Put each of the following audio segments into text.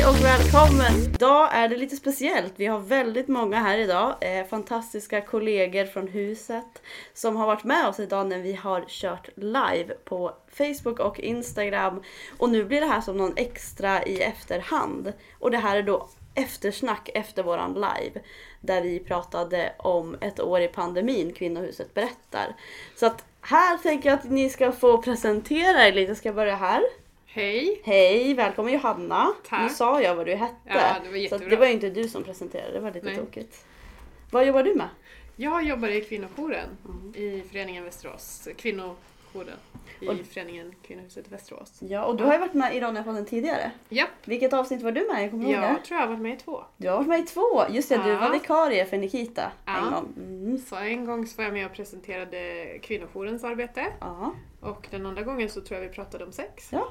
Hej och välkommen! Idag är det lite speciellt. Vi har väldigt många här idag. Eh, fantastiska kollegor från huset som har varit med oss idag när vi har kört live på Facebook och Instagram. Och nu blir det här som någon extra i efterhand. Och det här är då eftersnack efter våran live. Där vi pratade om ett år i pandemin, Kvinnohuset berättar. Så att här tänker jag att ni ska få presentera er lite. Ska jag börja här? Hej! Hej, välkommen Johanna. Tack. Nu sa jag vad du hette. Ja, det var så jättebra. det var ju inte du som presenterade, det var lite Nej. tokigt. Vad jobbar du med? Jag jobbar i kvinnojouren i föreningen Västerås. Kvinnojouren i Och- föreningen Kvinnohuset Västerås. Ja, och du har ju varit med i Ronja-podden tidigare. Japp, Vilket avsnitt var du med i? Kommer du ihåg det? jag tror jag har varit med i två. Du har varit med i två! Just det, du Ja. var vikarie för Nikita Ja. en gång. Mm. Så en gång så var jag med och presenterade kvinnojourens arbete Ja. och den andra gången så tror jag vi pratade om sex. ja,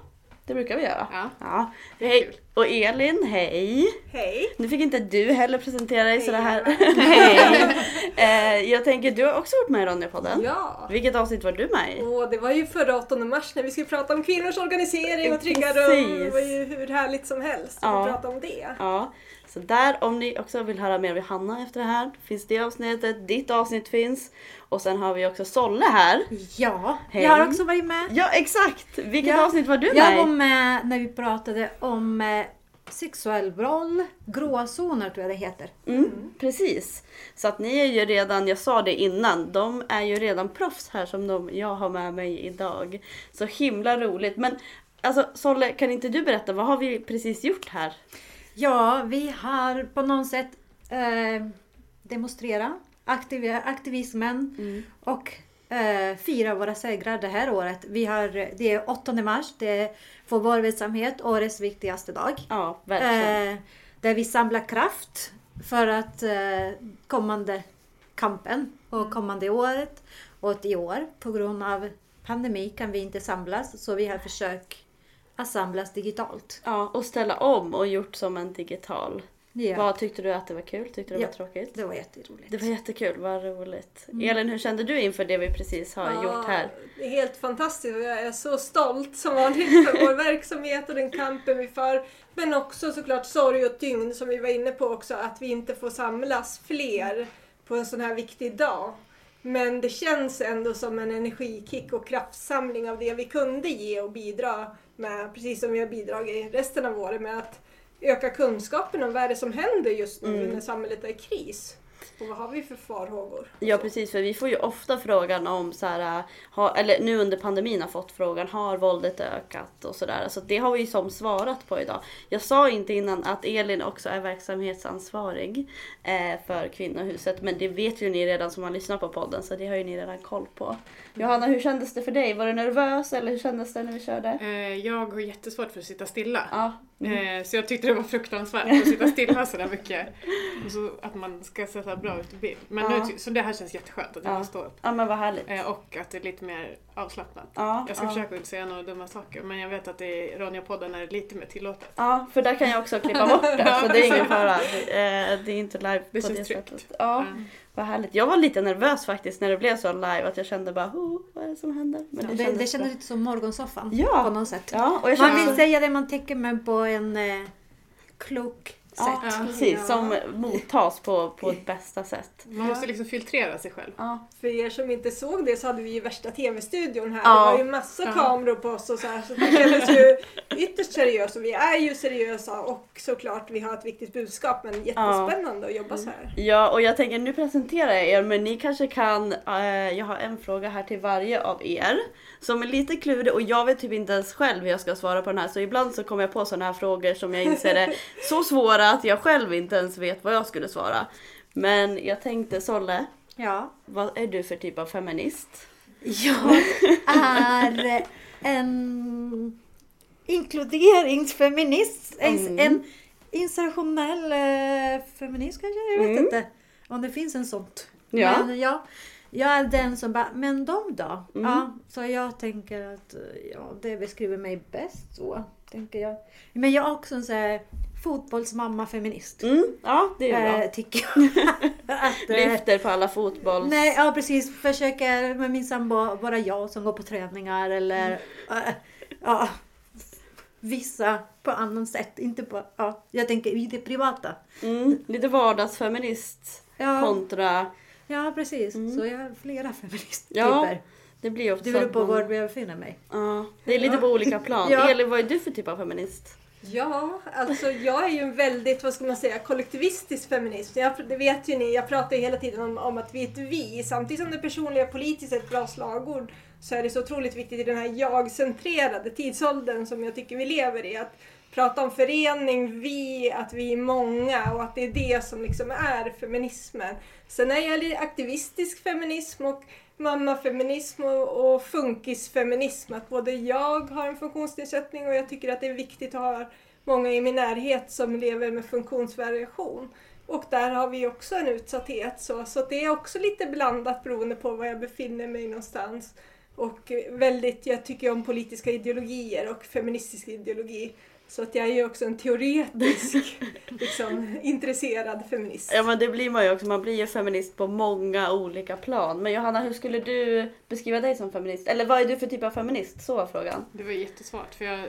det brukar vi göra. Ja, Ja. det är Hej! kul. Och Elin, hej! Hej! Nu fick inte du heller presentera dig Hej, sådär här. Hej! eh, jag tänker, du har också varit med i Ronja-podden. Ja! Vilket avsnitt var du med i? Och det var ju förra 8 mars när vi skulle prata om kvinnors organisering och trygga Precis. rum. Det var ju hur härligt som helst Ja. att prata om det. Ja, så där om ni också vill höra mer av Johanna efter det här finns det avsnittet, ditt avsnitt finns. Och sen har vi också Solle här. Ja, Hej. jag har också varit med. Ja exakt! Vilket Ja, avsnitt var du Jag med var i? med när vi pratade om eh, sexuell roll, gråzoner tror jag det heter. Mm, precis. Så att ni är ju redan, jag sa det innan, de är ju redan proffs här som de jag har med mig idag. Så himla roligt. Men alltså Solle, kan inte du berätta, vad har vi precis gjort här? Ja, vi har på något sätt eh, demonstrerat aktiv, aktivismen och eh, fira våra segrar det här året. Vi har, det är 8 mars, det är för vår verksamhet årets viktigaste dag. Ja, verkligen. Eh, där vi samlar kraft för att eh, kommande kampen och kommande året och i år på grund av pandemi kan vi inte samlas så vi har försökt att samlas digitalt. Ja, och ställa om och gjort som en digital. Ja, Vad tyckte du att det var kul? Tyckte du det Ja. var tråkigt? det var jätteroligt. Det var jättekul, vad roligt. Elin, hur kände du inför det vi precis har gjort här? Det är helt fantastiskt och jag är så stolt som vanligt för vår verksamhet och den kampen vi för. Men också såklart sorg och tyngd som vi var inne på också att vi inte får samlas fler på en sån här viktig dag. Men det känns ändå som en energikick och kraftsamling av det vi kunde ge och bidra med, precis som vi har bidragit resten av året med att öka kunskapen om vad är det som händer just nu Mm. när samhället är i kris. Och vad har vi för farhågor? Ja precis, för vi får ju ofta frågan om så här, ha, eller nu under pandemin har fått frågan, har våldet ökat och sådär. Så det har vi ju som svarat på idag. Jag sa inte innan att Elin också är verksamhetsansvarig eh, för kvinnohuset, men det vet ju ni redan som har lyssnat på podden, så det har ju ni redan koll på. Johanna, hur kändes det för dig? Var du nervös eller hur kändes det när vi körde? Eh, Jag har jättesvårt för att sitta stilla. Ja. Mm. Eh, Så jag tyckte det var fruktansvärt att sitta stilla sådär mycket. Och så att man ska sätta bra ut i bild. Men Ja. nu, så det här känns jätteskönt att jag Ja. får stå upp. ja men vad härligt. Eh, Och att det är lite mer avslappnat. Ja, Jag ska ja. försöka inte säga några dumma saker men jag vet att i Ronja-podden är det lite mer tillåtet. Ja, för där kan jag också klippa bort det, så det är ingen fara. Eh, Det är inte live Det på det tryggt. sättet. Ja. Mm. Vad härligt. Jag var lite nervös faktiskt när det blev så live att jag kände bara oh, vad är det som händer? Men det, det, kändes kändes bra. lite som morgonsoffan Ja. på något sätt. Ja, och jag Man vill så, säga det man tänker men på en eh, klok sätt. ja, precis, Ja. som mottas på, på ett bästa sätt. Man måste liksom filtrera sig själv. Ja, För er som inte såg det så hade vi ju värsta tv-studion här. Ja. Det var ju massa Ja. kameror på oss och så här. Så det kändes ju ytterst seriöst och vi är ju seriösa och såklart vi har ett viktigt budskap men jättespännande att jobba så här. ja, och jag tänker nu presenterar jag er men ni kanske kan, eh, jag har en fråga här till varje av er som är lite klurig och jag vet typ inte ens själv hur jag ska svara på den här så ibland så kommer jag på sådana här frågor som jag inser är så svåra att jag själv inte ens vet vad jag skulle svara. Men jag tänkte Solle, Ja. vad är du för typ av feminist? Jag är en inkluderingsfeminist. En, Mm. en insertionell eh, feminist kanske? Jag vet Mm. inte om det finns en sånt. Ja. Men ja, jag är den som bara, men de då? Mm. Ja, så jag tänker att eh, ja, det beskriver mig bäst så. Tänker jag. Men jag är också en så här fotbollsmamma-feminist. Mm, ja, det är bra. Eh, tycker jag. att, eh, Lyfter på alla fotbolls... Nej, ja precis. Försöker med min sambo vara jag som går på träningar eller Mm. äh, ja, vissa på annat sätt. Inte på, ja, jag tänker i det privata. Mm, lite vardagsfeminist Ja, kontra... ja precis. Mm. Så jag har flera feministtyper. Ja, Det blir ofta Det beror på man- var jag befinner mig. Ja, det är lite på olika plan. Ja. Elin, vad är du för typ av feminist? Ja, alltså jag är ju en väldigt, vad ska man säga, kollektivistisk feminist. Jag, det vet ju ni, jag pratar ju hela tiden om, om att vi är ett vi. Samtidigt som det personliga politiskt är ett bra slagord så är det så otroligt viktigt i den här jag-centrerade tidsåldern som jag tycker vi lever i. Att prata om förening, vi, att vi är många och att det är det som liksom är feminismen. Sen är jag gäller aktivistisk feminism och mammafeminism och, och funkisfeminism. Att både jag har en funktionsnedsättning och jag tycker att det är viktigt att ha många i min närhet som lever med funktionsvariation. Och där har vi också en utsatthet. Så, så det är också lite blandat beroende på var jag befinner mig någonstans. Och väldigt, jag tycker om politiska ideologier och feministisk ideologi. Så att jag är ju också en teoretisk, liksom, intresserad feminist. Ja men det blir man ju också, man blir ju feminist på många olika plan. Men Johanna, hur skulle du beskriva dig som feminist? Eller vad är du för typ av feminist? Så var frågan. Det var jättesvårt för jag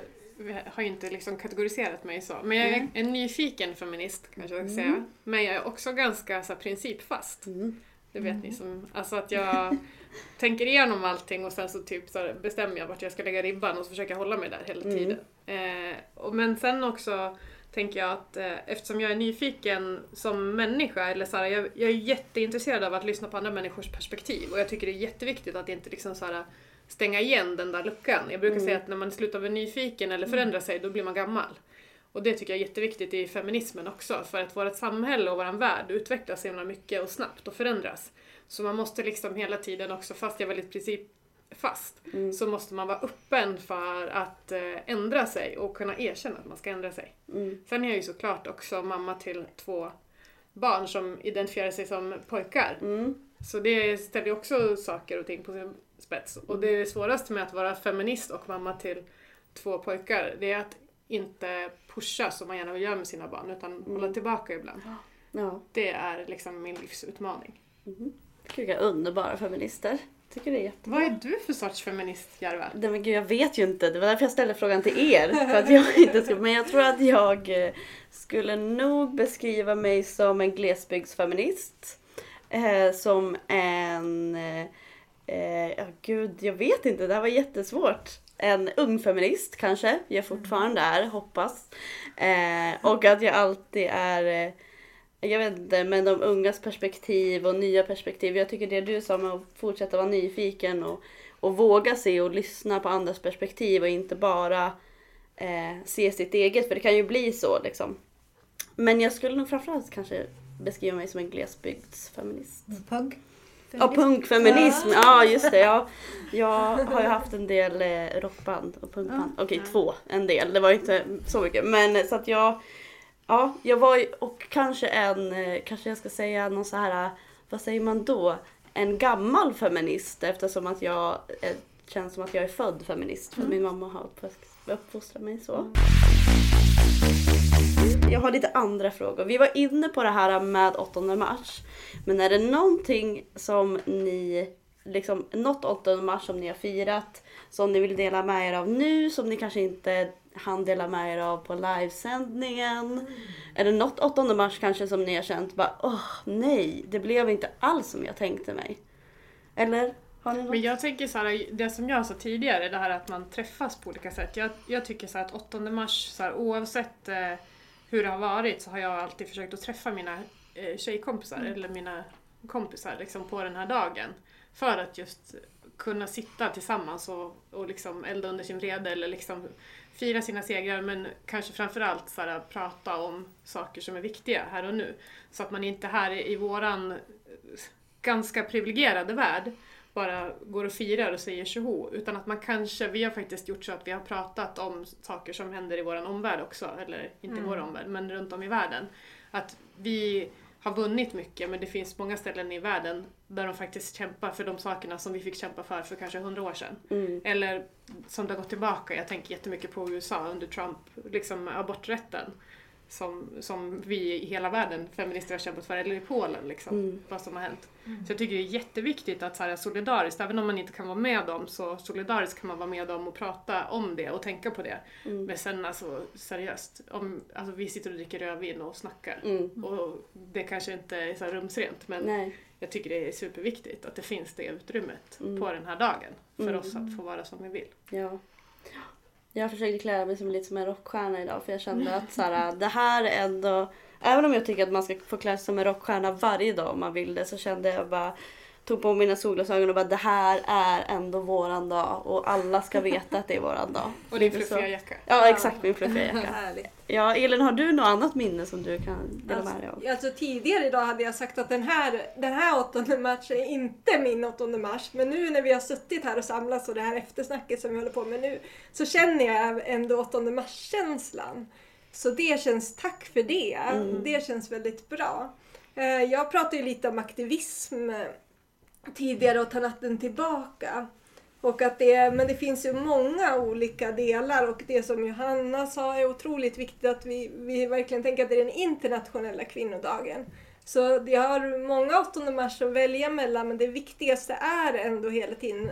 har ju inte liksom kategoriserat mig så. Men jag är Mm. en nyfiken feminist kanske jag ska säga. Men jag är också ganska så här, principfast. Mm. Det vet ni som, alltså att jag tänker igenom allting och sen så typ så här bestämmer jag vart jag ska lägga ribban och så försöker jag hålla mig där hela Mm. tiden. Eh, och, men sen också tänker jag att eh, eftersom jag är nyfiken som människa, eller så här, jag, jag är jätteintresserad av att lyssna på andra människors perspektiv och jag tycker det är jätteviktigt att inte liksom så här, stänga igen den där luckan. Jag brukar Mm. säga att när man slutar vara nyfiken eller förändrar sig, då blir man gammal. Och det tycker jag är jätteviktigt i feminismen också, för att vårt samhälle och vår värld utvecklas himla mycket och snabbt och förändras. Så man måste liksom hela tiden också, fast jag är väldigt principfast, Mm. så måste man vara öppen för att eh, ändra sig och kunna erkänna att man ska ändra sig. Mm. Sen är jag ju såklart också mamma till två barn som identifierar sig som pojkar. Mm. Så det ställer ju också saker och ting på sin spets. Och det svåraste med att vara feminist och mamma till två pojkar, det är att inte pusha som man gärna vill göra med sina barn, utan hålla tillbaka ibland. Ja. Det är liksom min livsutmaning. Mm. Vilka underbara feminister. Tycker det är jättebra. Vad är du för sorts feminist, Järva? Nej men gud, jag vet ju inte. Det var därför jag ställde frågan till er. För att jag inte skulle, men jag tror att jag eh, skulle nog beskriva mig som en glesbygdsfeminist. Eh, som en... Eh, eh, ja gud, jag vet inte. Det här var jättesvårt. En ung feminist kanske. Jag fortfarande är, hoppas. Eh, och att jag alltid är... Eh, jag vet inte, men de ungas perspektiv och nya perspektiv. Jag tycker det du sa med att fortsätta vara nyfiken och och våga se och lyssna på andras perspektiv och inte bara eh, se sitt eget, för det kan ju bli så liksom. Men jag skulle nog framförallt kanske beskriva mig som en glesbygdsfeminist. Punk. Ja, punkfeminism, ja just det. Ja. Jag har ju haft en del eh, rockband och punkband. Okej, två, en del. Det var inte så mycket. Men så att jag, ja, jag var ju, och kanske en, eh, kanske jag ska säga någon så här, eh, vad säger man då? En gammal feminist eftersom att jag eh, känns som att jag är född feminist. För att min mamma har uppfost- uppfostrat mig så. Jag har lite andra frågor. Vi var inne på det här med 8 mars. Men är det någonting som ni, liksom något 8 mars som ni har firat, som ni vill dela med er av nu, som ni kanske inte hann dela med er av på livesändningen? Är det något 8 mars kanske som ni har känt bara, åh nej, det blev inte alls som jag tänkte mig? Eller? Men jag tänker så här, det som jag sa tidigare, det här att man träffas på olika sätt. Jag, jag tycker så här att 8 mars, så här, oavsett eh, hur det har varit, så har jag alltid försökt att träffa mina eh, tjejkompisar eller mina kompisar liksom, på den här dagen. För att just kunna sitta tillsammans och, och liksom elda under sin vrede eller liksom fira sina segrar men kanske framförallt så här, prata om saker som är viktiga här och nu. Så att man inte här i våran eh, ganska privilegierade värld bara går och firar och säger tjoho. Utan att man kanske, vi har faktiskt gjort så att vi har pratat om saker som händer i vår omvärld också, eller inte i vår omvärld, men runt om i världen. Att vi har vunnit mycket men det finns många ställen i världen där de faktiskt kämpar för de sakerna som vi fick kämpa för för kanske hundra år sedan. Mm. Eller som det har gått tillbaka, jag tänker jättemycket på USA under Trump, liksom aborträtten. Som, som vi i hela världen, feminister, har kämpat för, eller i Polen liksom, Mm. vad som har hänt. Så jag tycker det är jätteviktigt att så här, solidariskt, även om man inte kan vara med dem, så solidariskt kan man vara med dem och prata om det och tänka på det. Mm. Men sen alltså seriöst, om, alltså, vi sitter och dricker rödvin och snackar. Mm. Och det kanske inte är så här rumsrent men Nej. jag tycker det är superviktigt att det finns det utrymmet Mm. på den här dagen för Mm. oss att få vara som vi vill. Ja. Jag försökte klä mig som lite som en rockstjärna idag för jag kände att så här, äh, det här är ändå... Även om jag tycker att man ska få klä sig som en rockstjärna varje dag om man vill det så kände jag bara tog på mina solglasögon och bara det här är ändå våran dag och alla ska veta att det är våran dag. Och din fluffiga jacka. Ja exakt min fluffiga jacka. Ja Elin har du något annat minne som du kan dela med dig av? Alltså, alltså tidigare idag hade jag sagt att den här, den här åttonde mars är inte min åttonde mars. Men nu när vi har suttit här och samlats och det här eftersnacket som vi håller på med nu så känner jag ändå åttonde mars-känslan. Så det känns, tack för det. Mm. Det känns väldigt bra. Eh, Jag pratade ju lite om aktivism tidigare och ta natten tillbaka. Och att det, men det finns ju många olika delar och det som Johanna sa är otroligt viktigt att vi, vi verkligen tänker att det är den internationella kvinnodagen. Så jag har många 8 mars att välja mellan men det viktigaste är ändå hela tiden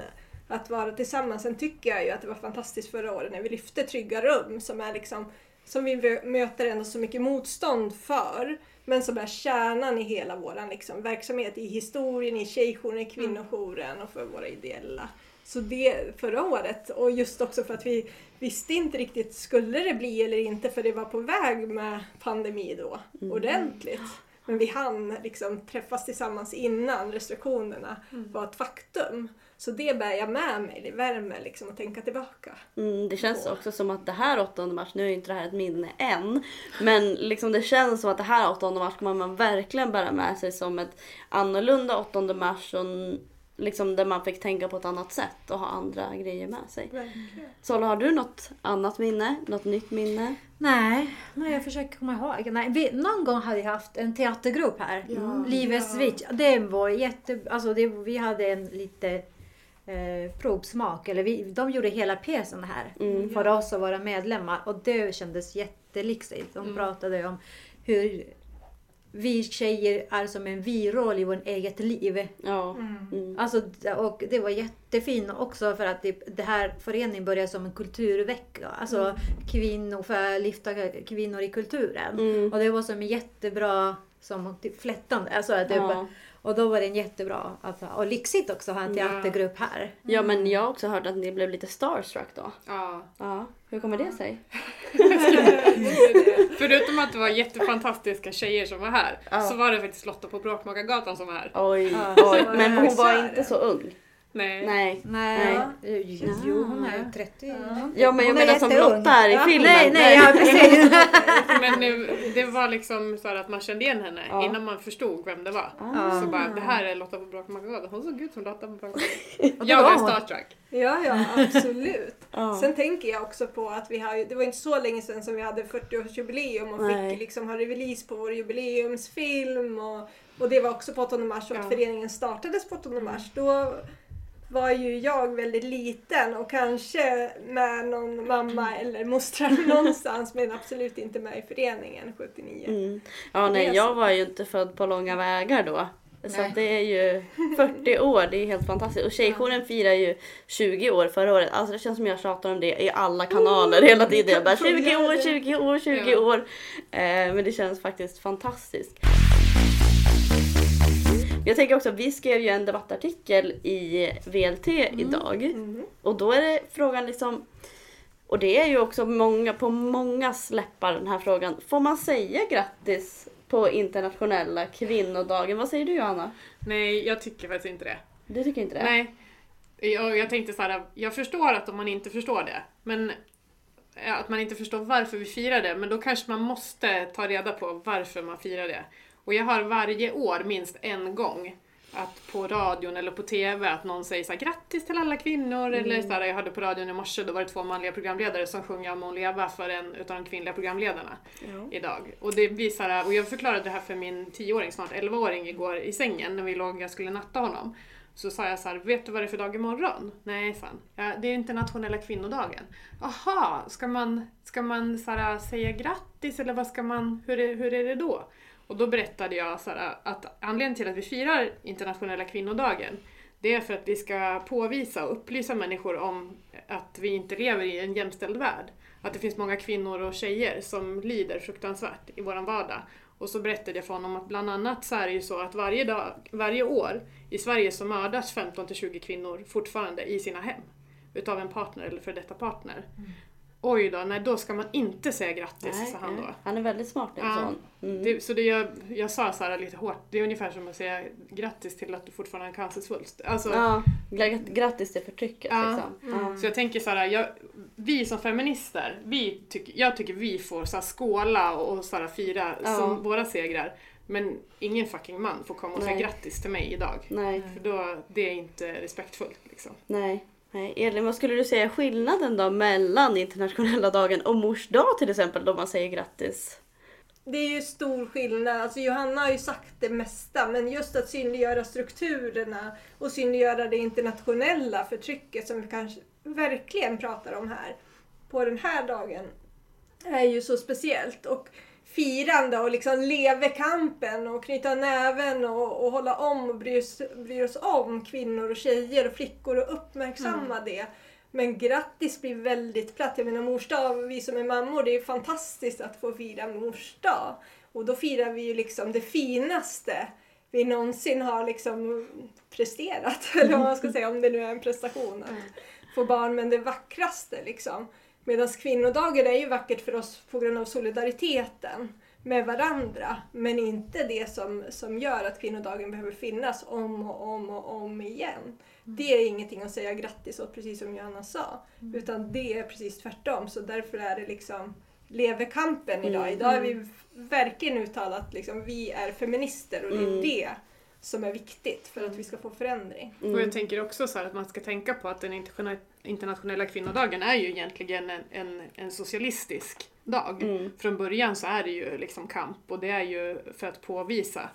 att vara tillsammans. Sen tycker jag ju att det var fantastiskt förra året när vi lyfte Trygga rum som är liksom som vi möter ändå så mycket motstånd för. Men som är kärnan i hela vår liksom, verksamhet i historien, i tjejjouren, i kvinnojouren och för våra ideella. Så det förra året och just också för att vi visste inte riktigt skulle det bli eller inte för det var på väg med pandemi då ordentligt. Men vi hann liksom träffas tillsammans innan restriktionerna var ett faktum. Så det bär jag med mig, det värmer liksom att tänka tillbaka. Mm, det känns också som att det här 8 mars, nu är inte det här ett minne än, men liksom det känns som att det här 8 mars kommer man verkligen bära med sig som ett annorlunda 8 mars och liksom där man fick tänka på ett annat sätt och ha andra grejer med sig. Verkligen. Sola, har du något annat minne? Något nytt minne? Nej, nej, jag försöker komma ihåg. Nej, vi, någon gång hade jag haft en teatergrupp här. Ja. Livets Ja. Switch. Det var jätte... Alltså det, vi hade en lite eh, provsmak. Eller vi, de gjorde hela pjäsen här Mm. för oss och våra medlemmar. Och det kändes jättelixigt. De pratade om hur vi tjejer är som en vi-roll i vårt eget liv. Ja. Mm. Alltså, och det var jättefint också för att det, det här föreningen började som en kulturvecka. Alltså kvinnor, för att lyfta kvinnor i kulturen. Mm. Och det var som jättebra som flättande. Alltså, att det Ja. Och då var det en jättebra, alltså, och lyxigt också att ha en teatergrupp här. ja men jag har också hört att ni blev lite starstruck då. Ja. Ja. Hur kommer det sig? Förutom att det var jättefantastiska tjejer som var här Ja. så var det faktiskt Lotta på Bråkmakargatan som var här. Oj, Ja, oj. Men hon var inte så ung. Nej. Nej. Nej, jo, jo hon är ju 30. Ja men jag är menar som. Lotta är i Ja. filmen. Nej, nej, ja precis. Men nu, det var liksom så här att man kände igen henne Ja. innan man förstod vem det var. Ah. Så bara, det här är Lotta på Bråkmakargatan. Hon såg ut som Lotta på det Jag blev hon. starstruck. Ja, ja, absolut. Ja. Sen tänker jag också på att vi har ju, det var inte så länge sedan som vi hade 40-årsjubileum och Nej. fick liksom ha release på vår jubileumsfilm och, och det var också på 8 mars och att Ja. föreningen startades på 8 mars. Då var ju jag väldigt liten och kanske med någon mamma eller mostrar någonstans men absolut inte med i föreningen 79. Mm. Ja, nej, jag var ju inte född på långa vägar då. Så att det är ju 40 år, det är helt fantastiskt. Och Tjejjouren firar ju 20 år förra året. Alltså det känns som jag tjatar om det i alla kanaler hela tiden. Jag bara 20 år, 20 år, 20 Ja. år. Eh, men det känns faktiskt fantastiskt. Jag tänker också, vi skrev ju en debattartikel i VLT idag. Mm. Och då är det frågan liksom och det är ju också många, på många släppar den här frågan. Får man säga grattis på internationella kvinnodagen? Vad säger du Johanna? Nej, jag tycker faktiskt inte det. Du tycker inte det? Nej. Jag, jag tänkte så här, jag förstår att om man inte förstår det, men ja, att man inte förstår varför vi firar det, men då kanske man måste ta reda på varför man firar det. Och jag har varje år minst en gång att på radion eller på TV att någon säger så här, grattis till alla kvinnor eller så här, jag hörde på radion i morse, då var det två manliga programledare som sjöng Jag må leva för en utav de kvinnliga programledarna Ja. idag. Och det blir så här, och jag förklarade det här för min 10-åring, snart 11-åring igår i sängen när vi låg, jag skulle natta honom. Så sa jag så här, vet du vad det är för dag imorgon? Nej, fan. Ja, det är internationella kvinnodagen. Aha, ska man, ska man så här, säga grattis eller vad ska man, hur är, hur är det då? Och då berättade jag så här, att anledningen till att vi firar internationella kvinnodagen det är för att vi ska påvisa och upplysa människor om att vi inte lever i en jämställd värld. Att det finns många kvinnor och tjejer som lider fruktansvärt i vår vardag. Och så berättade jag för honom att bland annat så är det ju så att varje, dag, varje år i Sverige så mördas 15-20 kvinnor fortfarande i sina hem. Utav en partner eller för detta partner. Mm. Oj då, nej då ska man inte säga grattis, Nej, sa han då. Han är väldigt smart en Ja. sån. Mm. Det, så det jag, jag sa så lite hårt, det är ungefär som att säga grattis till att du fortfarande har en cancersvulst. Alltså, Ja, gra- grattis till förtrycket Ja. liksom. Ja. Så jag tänker så här, jag, vi som feminister, vi tycker, jag tycker vi får så här skåla och så här fira Ja. som våra segrar. Men ingen fucking man får komma och säga Nej. grattis till mig idag. Nej, För då, det är inte respektfullt liksom. nej. Nej, Elin, vad skulle du säga är skillnaden då mellan internationella dagen och mors dag till exempel då man säger grattis? Det är ju stor skillnad. Alltså Johanna har ju sagt det mesta, men just att synliggöra strukturerna och synliggöra det internationella förtrycket som vi kanske verkligen pratar om här på den här dagen är ju så speciellt. Och firande och liksom leve kampen och knyta näven och, och hålla om och bry oss, bry oss om kvinnor och tjejer och flickor och uppmärksamma det. Men grattis blir väldigt platt. Jag menar mors dag, vi som är mammor, det är fantastiskt att få fira mors dag. Och då firar vi ju liksom det finaste vi någonsin har liksom presterat. Eller vad man ska säga, om det nu är en prestation. Att få barn, men det vackraste liksom. Medan kvinnodagen är ju vackert för oss på grund av solidariteten med varandra. Men inte det som, som gör att kvinnodagen behöver finnas om och om och om igen. Det är ingenting att säga grattis åt, precis som Johanna sa. Utan det är precis tvärtom. Så därför är det liksom lever kampen idag. Mm. Idag är vi verkligen uttalat liksom, vi är feminister och det är Mm. det som är viktigt för att vi ska få förändring. Och Mm. jag tänker också så här att man ska tänka på att den interna- internationella kvinnodagen är ju egentligen en, en, en socialistisk dag. Mm. Från början så är det ju liksom kamp och det är ju för att påvisa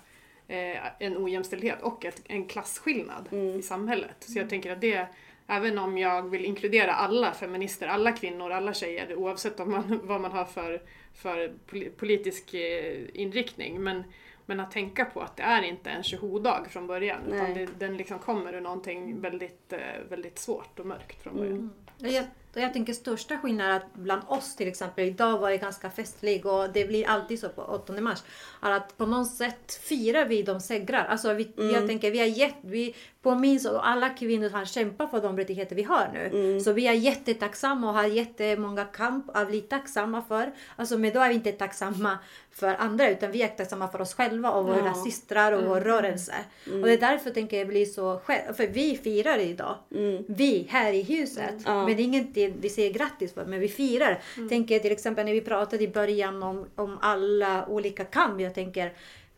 eh, en ojämställdhet och ett, en klasskillnad Mm. i samhället. Så jag tänker att det, även om jag vill inkludera alla feminister, alla kvinnor, alla tjejer oavsett om man, vad man har för, för poli- politisk eh, inriktning. Men, men att tänka på att det är inte en tjoho-dag från början utan Nej. det, den liksom kommer ur någonting väldigt, eh, väldigt svårt och mörkt från början. Mm. Och Jag, och jag tänker största skillnaden att bland oss till exempel, idag var det ganska festlig och det blir alltid så på 8 mars. Är att på något sätt firar vi de segrar. Alltså vi, Jag tänker vi har gett, vi påminns och alla kvinnor har kämpat för de rättigheter vi har nu. Så vi är jättetacksamma och har jättemånga kamp att bli tacksamma för. Alltså men då är vi inte tacksamma för andra utan vi är tacksamma för oss själva och våra Ja. systrar och vår rörelse. Och det är därför tänker jag blir så själv, för vi firar idag. Mm. Vi här i huset. Ja. Men det är ingenting vi säger grattis för, men vi firar. Tänker till exempel när vi pratade i början om, om alla olika kamp. Jag tänker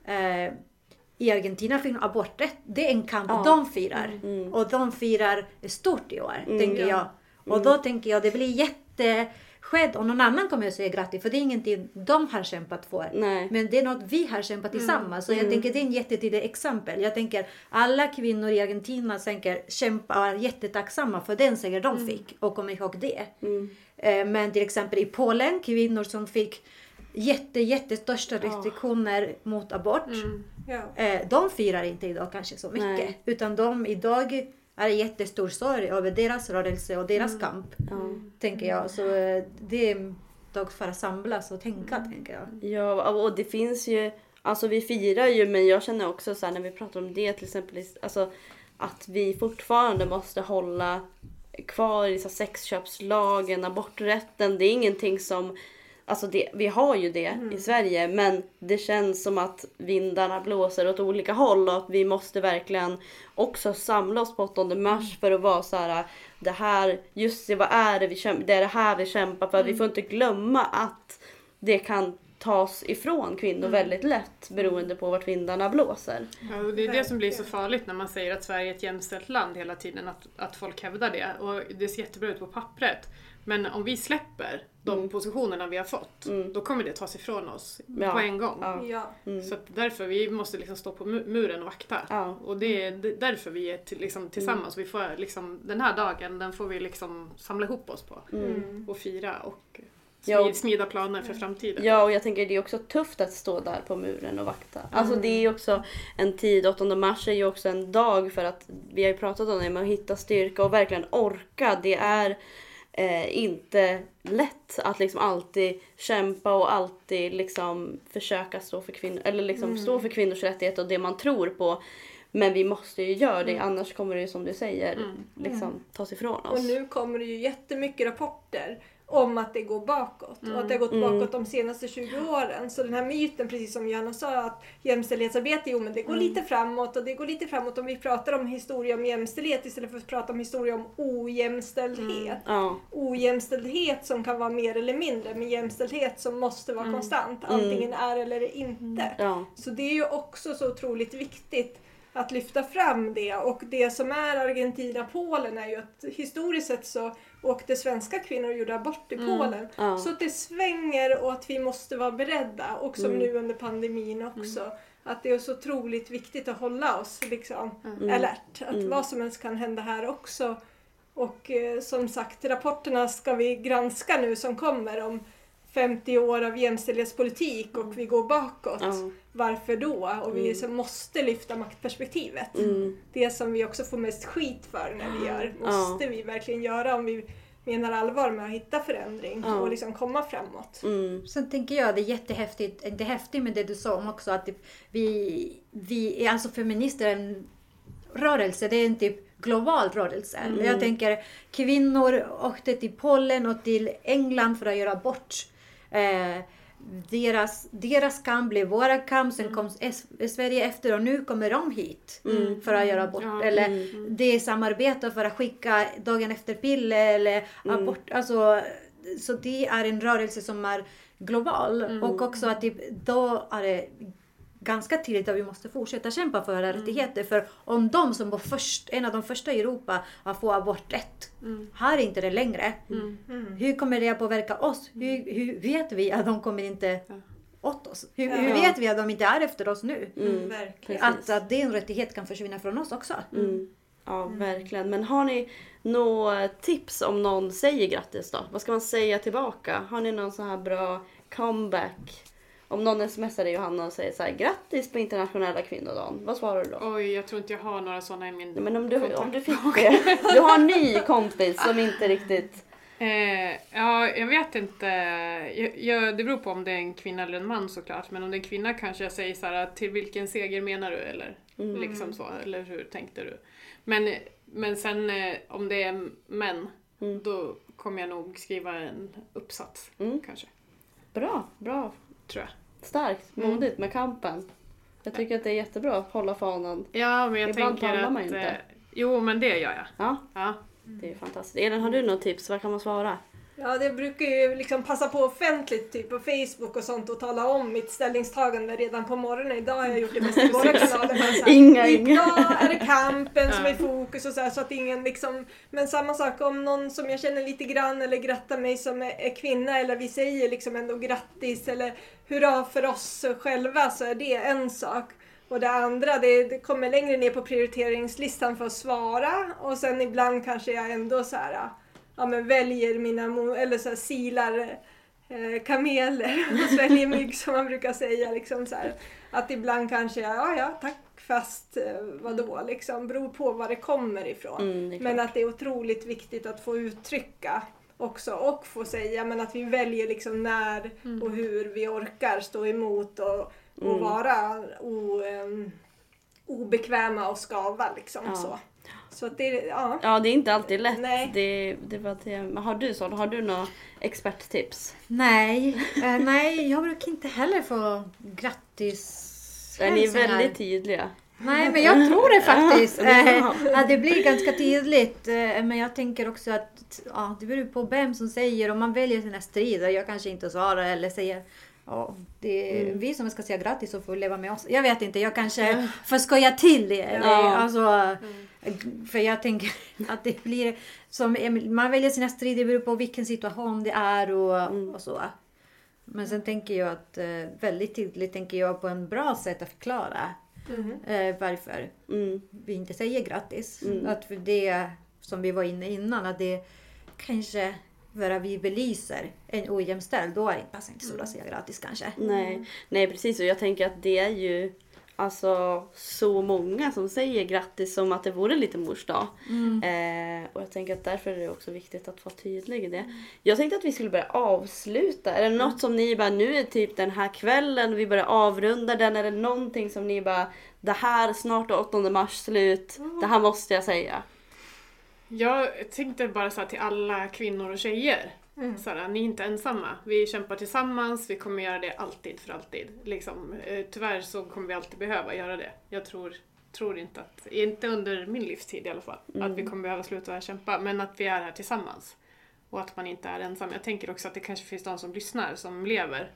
eh, i Argentina fick aborträtt. Det är en kamp Ja. de firar. Mm. Och de firar stort i år, Mm. tänker Ja. jag. Och då tänker jag det blir jättesked om någon annan kommer att säga grattis. För det är ingenting de har kämpat för. Nej. Men det är något vi har kämpat tillsammans. Så jag tänker det är en jättetydlig exempel. Jag tänker alla kvinnor i Argentina tänker kämpa och är jättetacksamma för den seger de fick och kommer ihåg det. Mm. Eh, Men till exempel i Polen, kvinnor som fick jätte, jättestörsta restriktioner mot abort. Mm. Ja. Eh, De firar inte idag kanske så mycket. Nej. Utan de idag är jättestor sorg över deras rörelse och deras kamp. Ja. Tänker jag. Så eh, det är dag för att samlas och tänka tänker jag. Ja, och det finns ju, alltså vi firar ju men jag känner också så här när vi pratar om det till exempel, alltså att vi fortfarande måste hålla kvar i så sexköpslagen, aborträtten. Det är ingenting som, alltså det, vi har ju det i Sverige men det känns som att vindarna blåser åt olika håll och att vi måste verkligen också samla oss på 8 mars för att vara så här det här, just det, vad är det vi kämpar, det är det här vi kämpar för. Vi får inte glömma att det kan tas ifrån kvinnor väldigt lätt beroende på vart vindarna blåser. Ja, och det är det som blir så farligt när man säger att Sverige är ett jämställt land hela tiden, att, att folk hävdar det. Och det ser jättebra ut på pappret. Men om vi släpper de Mm. positionerna vi har fått, Mm. då kommer det tas ifrån oss Ja. på en gång. Ja. Ja. Mm. Så att därför vi måste liksom stå på mu- muren och vakta. Ja. Och det är därför vi är till, liksom, tillsammans. Vi får, liksom, den här dagen den får vi liksom samla ihop oss på Mm. Mm. och fira och Ja, och- smid, smida planer för framtiden. Ja, och jag tänker det är också tufft att stå där på muren och vakta. Alltså Mm. det är också en tid, 8 mars är ju också en dag för att, vi har ju pratat om det, med att hitta styrka och verkligen orka. Det är eh, inte lätt att liksom alltid kämpa och alltid liksom försöka stå för kvinnor, eller liksom Mm. stå för kvinnors rättigheter och det man tror på. Men vi måste ju göra det, Mm. annars kommer det ju som du säger Mm. liksom tas ifrån oss. Och nu kommer det ju jättemycket rapporter om att det går bakåt och att det har gått Mm. bakåt de senaste 20 åren. Så den här myten, precis som Johanna sa, att jämställdhetsarbete, jo men det går Mm. lite framåt och det går lite framåt om vi pratar om historia om jämställdhet istället för att prata om historia om ojämställdhet. Ja, Ojämställdhet som kan vara mer eller mindre, men jämställdhet som måste vara Mm. konstant. Mm. Antingen är eller är inte. ja, Så det är ju också så otroligt viktigt att lyfta fram det. Och det som är Argentina-Polen är ju att historiskt sett så åkte svenska kvinnor och gjorde abort i Mm. Polen. ja. Så att det svänger och att vi måste vara beredda. Och som Mm. nu under pandemin också. Att det är så otroligt viktigt att hålla oss liksom, Mm. alert. Att Mm. vad som helst kan hända här också. Och eh, som sagt, rapporterna ska vi granska nu som kommer om 50 år av jämställdhetspolitik och vi går bakåt. ja. Varför då? Och vi Mm. så måste lyfta maktperspektivet. Mm. Det som vi också får mest skit för när vi gör, Ja. måste vi verkligen göra om vi menar allvar med att hitta förändring Ja. och liksom komma framåt. Mm. Sen tänker jag det är jättehäftigt, det är häftigt med det du sa om också att vi, vi är alltså feminister en rörelse, det är en typ global rörelse. Mm. Jag tänker kvinnor åkte till Polen och till England för att göra abort. Eh, deras, deras kamp blev våra kamp, sen kom S- Sverige efter och nu kommer de hit Mm. för att göra abort. Ja, Eller mm. det är samarbete för att skicka dagen efter piller eller Mm. abort. Alltså, så det är en rörelse som är global Mm. och också att det, då är det ganska tydligt att vi måste fortsätta kämpa för våra rättigheter. För om de som var först, en av de första i Europa att få aborträtt Mm. har inte det längre. Mm. Mm. Hur kommer det att påverka oss? Hur, hur vet vi att de kommer inte Ja. åt oss? Hur, Ja. hur vet vi att de inte är efter oss nu? Mm. Att, att din rättighet kan försvinna från oss också. Mm. Ja, verkligen. Men har ni några tips om någon säger grattis då? Vad ska man säga tillbaka? Har ni någon sån här bra comeback? Om någon smsar dig Johanna och säger så här, grattis på internationella kvinnodagen. Vad svarar du då? Oj, jag tror inte jag har några sådana i min Nej, Men om du, kontakt. om du fick det. Du har en ny kompis som inte riktigt... Eh, ja, jag vet inte. Jag, jag, det beror på om det är en kvinna eller en man såklart. Men om det är en kvinna kanske jag säger så här, till vilken seger menar du? Eller Mm. liksom så. Eller hur tänkte du? Men, men sen eh, om det är män, Mm. då kommer jag nog skriva en uppsats. Mm. Kanske, Bra, bra. Tror jag. Starkt, Mm. modigt med kampen. Jag tycker att det är jättebra att hålla fanan. Ja, men jag Ibland tänker att... man ju inte. eh, jo, men det gör jag. Ja, Ja. det är fantastiskt. Elin, har du något tips? Vad kan man svara? Ja, det brukar ju liksom passa på offentligt typ på Facebook och sånt och tala om mitt ställningstagande redan på morgonen. Idag har jag gjort det mest i våra kanaler. här, Inga, inga. Idag är det kampen som är i fokus och så, här, så att ingen liksom... Men samma sak om någon som jag känner lite grann eller grattar mig som är, är kvinna eller vi säger liksom ändå grattis eller hurra för oss själva så är det en sak. Och det andra, det, det kommer längre ner på prioriteringslistan för att svara och sen ibland kanske jag ändå så här, ja men väljer mina, eller så här, silar eh, kameler och sväljer mygg som man brukar säga. Liksom så här. Att ibland kanske jag, ja ja tack fast eh, vadå liksom, beror på var det kommer ifrån. Mm, Men att det är otroligt viktigt att få uttrycka också och få säga men att vi väljer liksom när och hur vi orkar stå emot och, och Mm. vara o, em, obekväma och skava liksom Ja. så. Så att det, ja. Ja, det är inte alltid lätt. Nej. Det, det var. Men har du så? Har du några experttips? Nej, eh, nej, jag brukar inte heller få grattis. Är ni hälsningar. väldigt tydliga? Nej, men jag tror det faktiskt. Ja, det är Eh, att det blir ganska tydligt. eh, Men jag tänker också att ja, det beror på vem som säger. Om man väljer sina strider. Jag kanske inte svarar eller säger Ja, det är Mm. vi som ska säga grattis och få leva med oss. Jag vet inte, jag kanske får skoja till det. Eller, Ja. alltså, För jag tänker att det blir som man väljer sina strider beror på vilken situation det är och, Mm. och så. Men sen tänker jag att eh, väldigt tydligt tänker jag på en bra sätt att förklara Mhm. eh, varför Mm. vi inte säger grattis. Mm. Att för det som vi var inne innan, att det kanske bara vi belyser en ojämställd, då är inte så bra att säga grattis kanske. Nej, nej precis och jag tänker att det är ju alltså så många som säger grattis som att det vore lite mors dag. Eh, och jag tänker att därför är det också viktigt att vara tydlig i det. Jag tänkte att vi skulle börja avsluta. Är det något som ni bara, nu är typ den här kvällen, vi börjar avrunda den. Är det någonting som ni bara, det här snart är 8 mars slut, det här måste jag säga. Jag tänkte bara så till alla kvinnor och tjejer. Mm. Så här, ni är inte ensamma. Vi kämpar tillsammans, vi kommer göra det alltid för alltid. Liksom, eh, tyvärr så kommer vi alltid behöva göra det. Jag tror, tror inte att, inte under min livstid i alla fall, att vi kommer behöva sluta kämpa. Men att vi är här tillsammans. Och att man inte är ensam. Jag tänker också att det kanske finns de som lyssnar som lever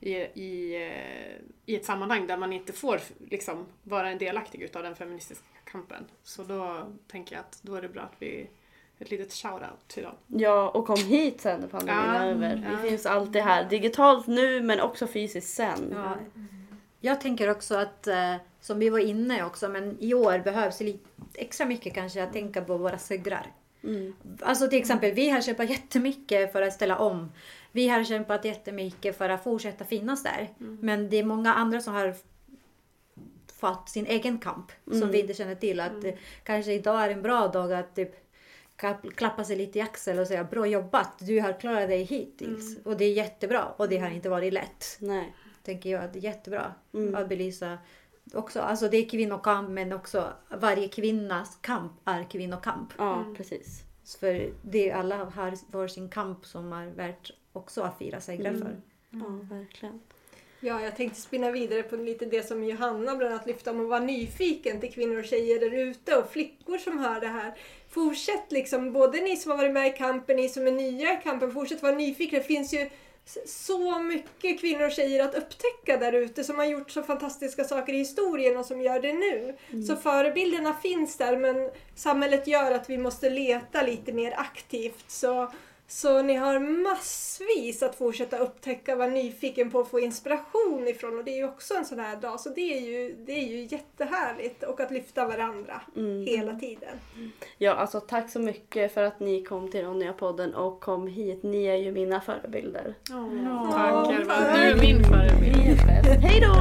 i, i, eh, i ett sammanhang där man inte får liksom, vara en delaktig utav den feministiska kampen. Så då tänker jag att då är det bra att vi ett litet shout-out till dem. Ja, och kom hit sen när pandemin Ja, är över. ja. Vi finns alltid här. Digitalt nu men också fysiskt sen. Ja. Jag tänker också att, eh, som vi var inne också, men i år behövs det lite extra mycket kanske att tänka på våra segrar. Mm. Alltså till exempel, vi har kämpat jättemycket för att ställa om. Vi har kämpat jättemycket för att fortsätta finnas där. Men det är många andra som har fått sin egen kamp som vi inte känner till. Att eh, kanske idag är en bra dag att typ klapp- klappa sig lite i axeln och säga bra jobbat, du har klarat dig hittills. Och det är jättebra och det har inte varit lätt. Nej. Tänker jag att det är jättebra Mm. att belysa också. Alltså det är kvinnokamp men också varje kvinnas kamp är kvinnokamp. Ja, precis. För det alla har var sin kamp som är värt också att fira segrar Mm. för. Ja, verkligen. Ja, jag tänkte spinna vidare på lite det som Johanna bland annat lyfte om att vara nyfiken till kvinnor och tjejer där ute och flickor som hör det här. Fortsätt liksom, både ni som har varit med i kampen, ni som är nya i kampen, fortsätt vara nyfikna. Det finns ju så mycket kvinnor och tjejer att upptäcka där ute som har gjort så fantastiska saker i historien och som gör det nu. Så förebilderna finns där men samhället gör att vi måste leta lite mer aktivt. Så så ni har massvis att fortsätta upptäcka, vara nyfiken på att få inspiration ifrån och det är ju också en sån här dag så det är ju, det är ju jättehärligt och att lyfta varandra Mm. hela tiden. Ja, alltså tack så mycket för att ni kom till Ronja-podden och kom hit. Ni är ju mina förebilder. Tack Ja, Elva, tack. du är min förebild. Hej då!